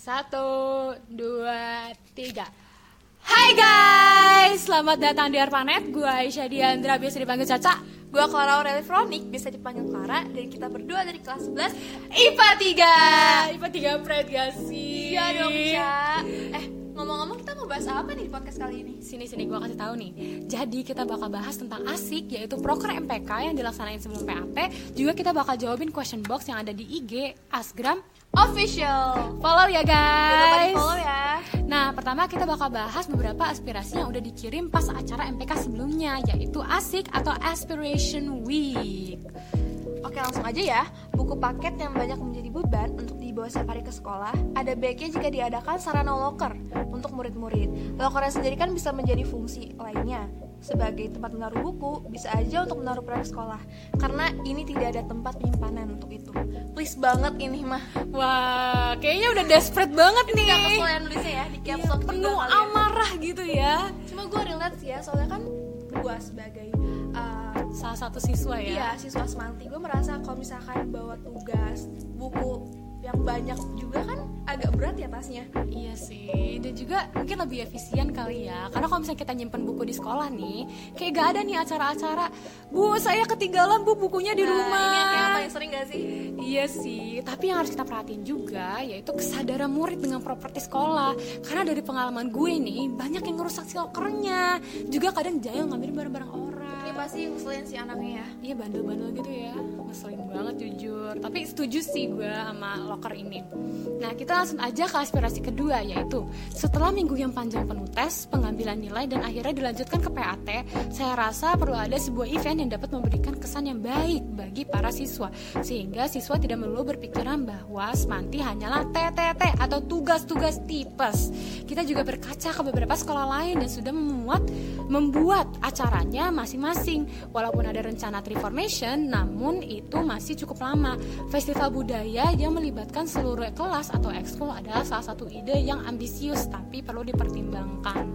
Satu, dua, tiga. Hai guys, selamat datang di Arpanet. Gue Aisyah Diandra, biasa dipanggil Caca. Gue Clara Aurelia Veronik, bisa dipanggil Clara Dan kita berdua dari kelas 11 IPA 3 IPA 3 Pride gak sih? Iya dong, Ca ngomong-ngomong kita mau bahas apa nih di podcast kali ini? Sini sini gue kasih tahu nih. Jadi kita bakal bahas tentang ASIK yaitu proker MPK yang dilaksanain sebelum PAP. Juga kita bakal jawabin question box yang ada di IG, Asgram, Official follow ya Jangan lupa di guys. follow ya Nah, pertama kita bakal bahas beberapa aspirasi yang udah dikirim pas acara MPK sebelumnya yaitu ASIK atau Aspiration Week. Oke langsung aja ya Buku paket yang banyak menjadi beban untuk dibawa setiap hari ke sekolah Ada baiknya jika diadakan sarana locker untuk murid-murid Lockernya sendiri kan bisa menjadi fungsi lainnya sebagai tempat menaruh buku, bisa aja untuk menaruh proyek sekolah Karena ini tidak ada tempat penyimpanan untuk itu Please banget ini mah Wah, kayaknya udah desperate banget nih. Gak kesulitan nulisnya ya, di caps Iya, penuh ya. amarah gitu ya. Cuma gue relate sih ya, soalnya kan gue sebagai Salah satu siswa ya. Iya, siswa semanti gue merasa kalau misalkan bawa tugas, buku yang banyak juga kan agak berat ya tasnya. Iya sih, dan juga mungkin lebih efisien kali ya Karena kalau misalnya kita nyimpen buku di sekolah nih Kayak gak ada nih acara-acara Bu, saya ketinggalan bu bukunya di Nah, rumah Ini yang kayak paling sering gak sih? Iya sih, tapi yang harus kita perhatiin juga yaitu kesadaran murid dengan properti sekolah. Karena dari pengalaman gue nih, banyak yang ngerusak si lokernya. Juga kadang jahil ngambil barang-barang orang. Pasti ngeselin si anaknya ya. Iya bandel-bandel gitu ya, ngeselin banget jujur. Tapi setuju sih gue sama loker ini. Nah kita langsung aja ke aspirasi kedua yaitu setelah minggu yang panjang penuh tes, pengambilan nilai dan akhirnya dilanjutkan ke PAT, saya rasa perlu ada sebuah event yang dapat memberikan kesan yang baik bagi para siswa sehingga siswa tidak melulu berpikiran bahwa semanti hanyalah TTT atau tugas-tugas tipes. Kita juga berkaca ke beberapa sekolah lain dan sudah memuat membuat acaranya masing-masing. Walaupun ada rencana Triformation, namun itu masih cukup lama. Festival budaya yang melibatkan seluruh kelas atau ekskul adalah salah satu ide yang ambisius tapi perlu dipertimbangkan.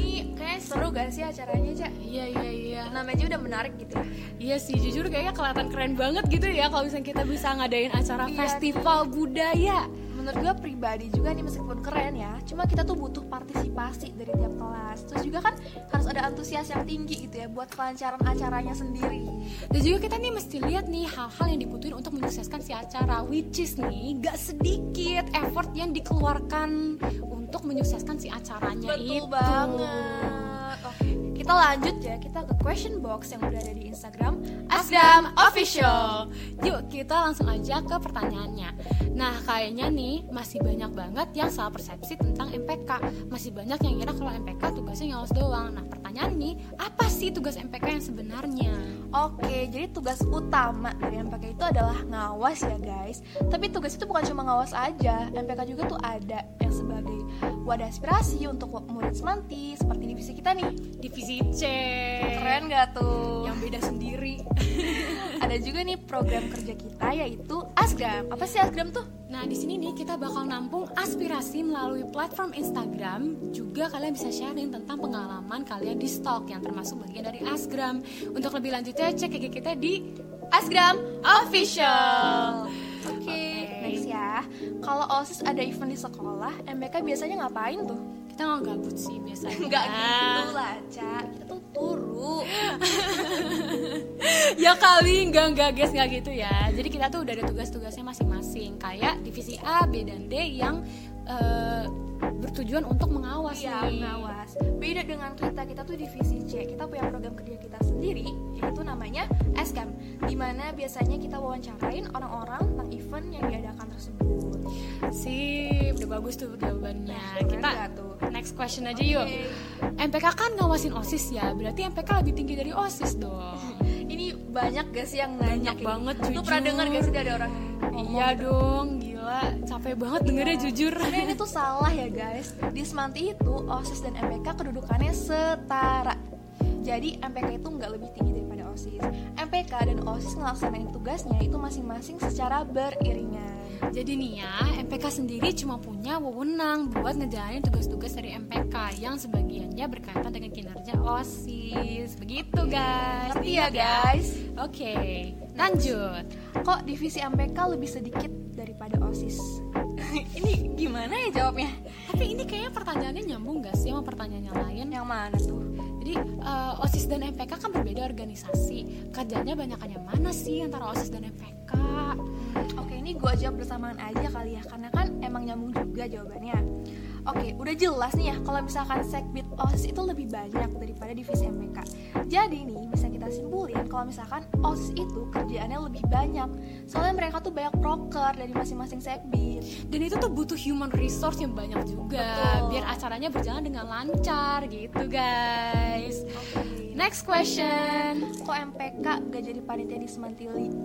Ini kayaknya seru gak sih acaranya, Cak? Iya iya iya. Namanya udah menarik gitu ya. Iya sih, jujur kayaknya kelihatan keren banget gitu ya kalau misalnya kita bisa ngadain acara Iya, festival budaya. Menurut gue pribadi juga nih meskipun keren ya Cuma kita tuh butuh partisipasi dari tiap kelas. Terus juga kan harus ada antusias yang tinggi gitu ya Buat kelancaran acaranya sendiri. Dan juga kita nih mesti lihat nih hal-hal yang dibutuhin untuk menyukseskan si acara Which is nih gak sedikit effort yang dikeluarkan untuk menyukseskan si acaranya Betul itu. banget. Oke, kita lanjut ya. Kita ke question box yang udah ada di Instagram Asdam Official. Yuk kita langsung aja ke pertanyaannya. Nah kayaknya nih masih banyak banget yang salah persepsi tentang MPK Masih banyak yang kira kalau MPK tugasnya ngawas doang. Nah pertanyaan nih apa sih tugas MPK yang sebenarnya? Oke, jadi tugas utama dari MPK itu adalah ngawas ya guys. Tapi tugas itu bukan cuma ngawas aja. MPK juga tuh ada yang sebagai wadah aspirasi untuk murid semanti Seperti divisi kita nih. Divisi C. Keren gak tuh? Yang beda sendiri Ada juga nih program kerja kita yaitu Asgram Apa sih Asgram tuh? Nah, di sini nih kita bakal nampung aspirasi melalui platform Instagram. Juga kalian bisa sharing tentang pengalaman kalian di stok yang termasuk bagian dari Asgram. Untuk lebih lanjutnya cek IG kita di Asgram Official Oke, Oke. next ya Kalau OSIS ada event di sekolah, MPK biasanya ngapain tuh? Kita nggak gabut sih biasanya. Enggak gitu lah, Ca Kita tuh turu ya kali enggak enggak guys enggak gitu ya. Jadi kita tuh udah ada tugas-tugasnya masing-masing. Kayak divisi A, B dan D yang eh, bertujuan untuk mengawas Iya, nih. ngawas. Beda dengan kita, kita tuh divisi C. Kita punya program kerja kita sendiri, yaitu namanya SCAM. Di mana biasanya kita wawancarain orang-orang tentang event yang diadakan tersebut. Sip, udah bagus tuh jawabannya. Nah, keren kita tuh? next question aja yuk. Oke. MPK kan ngawasin OSIS ya, berarti MPK lebih tinggi dari OSIS dong. Banyak gak sih yang nanya Banyak kayak banget, gitu? Lu jujur. pernah denger gak sih ada orang ngomong Iya gitu? dong, gila, capek banget dengernya Iya. jujur. Sebenarnya ini tuh salah ya guys. Di Semanti itu OSIS dan MPK kedudukannya setara. Jadi MPK itu nggak lebih tinggi daripada OSIS. MPK dan OSIS ngelaksanain tugasnya itu masing-masing secara beriringan. Jadi nih ya, MPK sendiri cuma punya wewenang buat ngejalanin tugas-tugas dari MPK yang sebagiannya berkaitan dengan kinerja OSIS. Begitu guys. Ngerti ya Ingat guys? Oke, lanjut. Kok divisi MPK lebih sedikit daripada OSIS? Ini gimana gimana ya jawabnya? Tapi ini kayaknya pertanyaannya nyambung gak sih sama pertanyaan yang lain? Yang mana tuh? Jadi uh, OSIS dan MPK kan berbeda organisasi. Kerjanya banyakan yang mana sih antara OSIS dan MPK? Oke, ini gue jawab bersamaan aja kali ya, karena kan emang nyambung juga jawabannya. Oke, udah jelas nih ya kalau misalkan sekbid OSIS itu lebih banyak daripada divisi MPK. Jadi nih bisa kita simpulin kalau misalkan OSIS itu kerjaannya lebih banyak. Soalnya mereka tuh banyak proker dari masing-masing sekbid. Dan itu tuh butuh human resource yang banyak juga Betul. biar acaranya berjalan dengan lancar gitu, guys. Next question. Kok MPK gak jadi panitia di Semantili?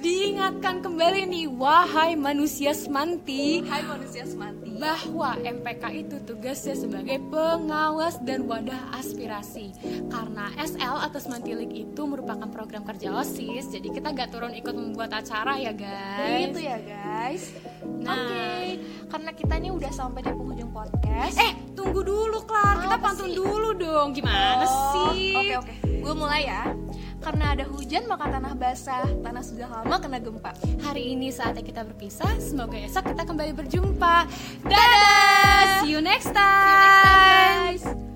Diingatkan kembali nih, wahai manusia semanti, Hai manusia Semanti. bahwa MPK itu tugasnya sebagai pengawas dan wadah aspirasi. Karena SL atau Semantilik itu merupakan program kerja OSIS, jadi kita gak turun ikut membuat acara ya guys. Gitu ya guys. Nah. Oke, karena kita ini udah sampai di penghujung podcast. Eh, tunggu dulu Clark, kita pantun sih? dulu dong. Gimana Oh, sih? Oke oke, gue mulai ya. Karena ada hujan maka tanah basah, tanah sudah lama kena gempa. Hari ini saatnya kita berpisah. Semoga esok kita kembali berjumpa. Dadah! See you next time. guys.